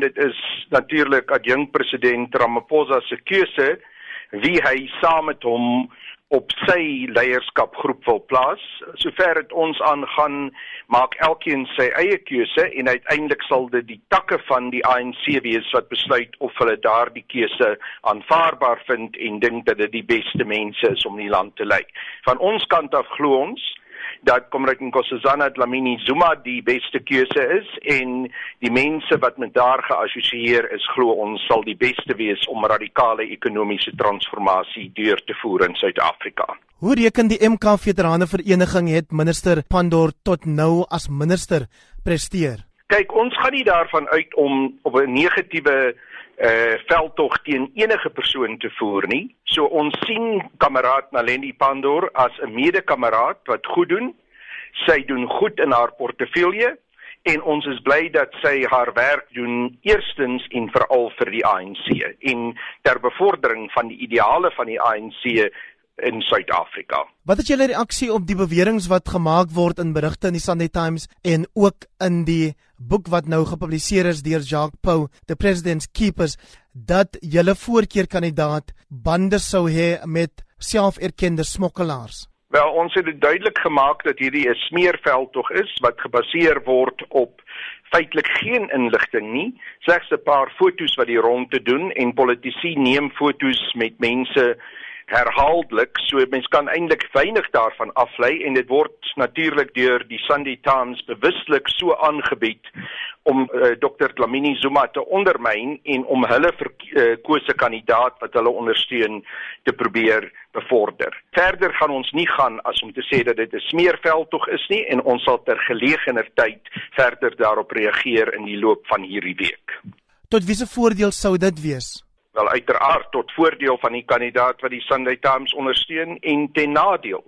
Dit is natuurlik adjunk president Ramaphosa se keuse wie hy saam met hom op sy leierskapgroep wil plaas. Sover dit ons aangaan, maak elkeen sy eie keuse en uiteindelik sal dit die takke van die ANC wees wat besluit of hulle daardie keuse aanvaarbaar vind en dink dat dit die beste mense is om die land te lei. Van ons kant af glo ons dat Komrade Nkosazana Dlamini Zuma die beste keuse is en die mense wat met daar geassosieer is glo ons sal die beste wees om radikale ekonomiese transformasie deur te voer in Suid-Afrika. Hoe reken die MK Veterane Vereniging het minister Pandor tot nou as minister presteer? Kyk, ons gaan nie daarvan uit om op 'n negatiewe uh veldtog teen enige persoon te voer nie. So ons sien kameraad Nalendi Pandor as 'n mede-kameraad wat goed doen. Sy doen goed in haar portefeulje en ons is bly dat sy haar werk doen eerstens en veral vir die ANC en ter bevordering van die ideale van die ANC in Suid-Afrika. Wat is julle reaksie op die beweringe wat gemaak word in berigte in die Sunday Times en ook in die boek wat nou gepubliseer is deur Jacques Pau, The President's Keepers, dat julle voorkeurkandidaat bande sou hê met selferkende smokkelaars? Wel, ons het dit duidelik gemaak dat hierdie 'n smeerveld tog is wat gebaseer word op feitelik geen inligting nie, slegs 'n paar foto's wat die ronde doen en politici neem foto's met mense herhaaldelik so mens kan eintlik weinig daarvan aflei en dit word natuurlik deur die Sunday Times bewuslik so aangebied om uh, eh, Dr Dlamini Zuma te ondermyn en om hulle verkose uh, kandidaat wat hulle ondersteun te probeer bevorder. Verder gaan ons nie gaan as om te sê dat dit 'n smeerveld tog is nie en ons sal ter gelegener tyd verder daarop reageer in die loop van hierdie week. Tot wiese voordeel sou dit wees? Wel uiteraard tot voordeel van die kandidaat wat die Sunday Times ondersteun en ten nadeel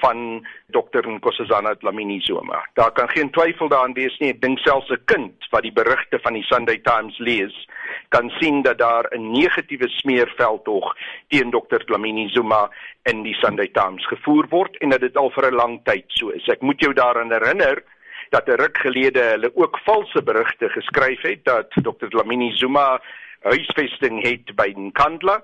van Dr Nkosazana Dlamini Zuma. Daar kan geen twyfel daarin wees nie. Ek dink selfs 'n kind wat die berigte van die Sunday Times lees, kan sien dat daar 'n negatiewe smeerveld tog teen Dr Dlamini Zuma in die Sunday Times gevoer word en dat dit al vir 'n lang tyd so is. Ek moet jou daaraan herinner dat 'n ruk gelede hulle ook valse berigte geskryf het dat Dr Dlamini Zuma huisvesting het by Nkandla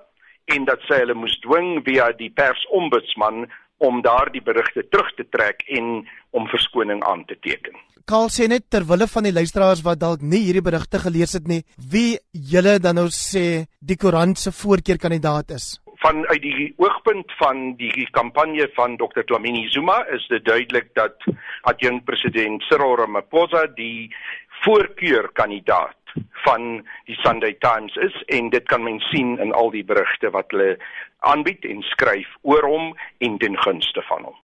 en dat sy hulle moes dwing via die persombudsman om daardie berigte terug te trek en om verskoning aan te teken. Karl sê net ter wille van die luisteraars wat dalk nie hierdie berigte gelees het nie, wie julle dan nou sê die koerant se voorkeurkandidaat is. Van uit die oogpunt van die kampanje van Dr. Dlamini Zuma is dit duidelik dat adjunkt president Cyril Ramaphosa die voorkeurkandidaat van die Sunday Times is en dit kan men sien in al die berigte wat hulle aanbied en skryf oor hom en ten gunste van hom.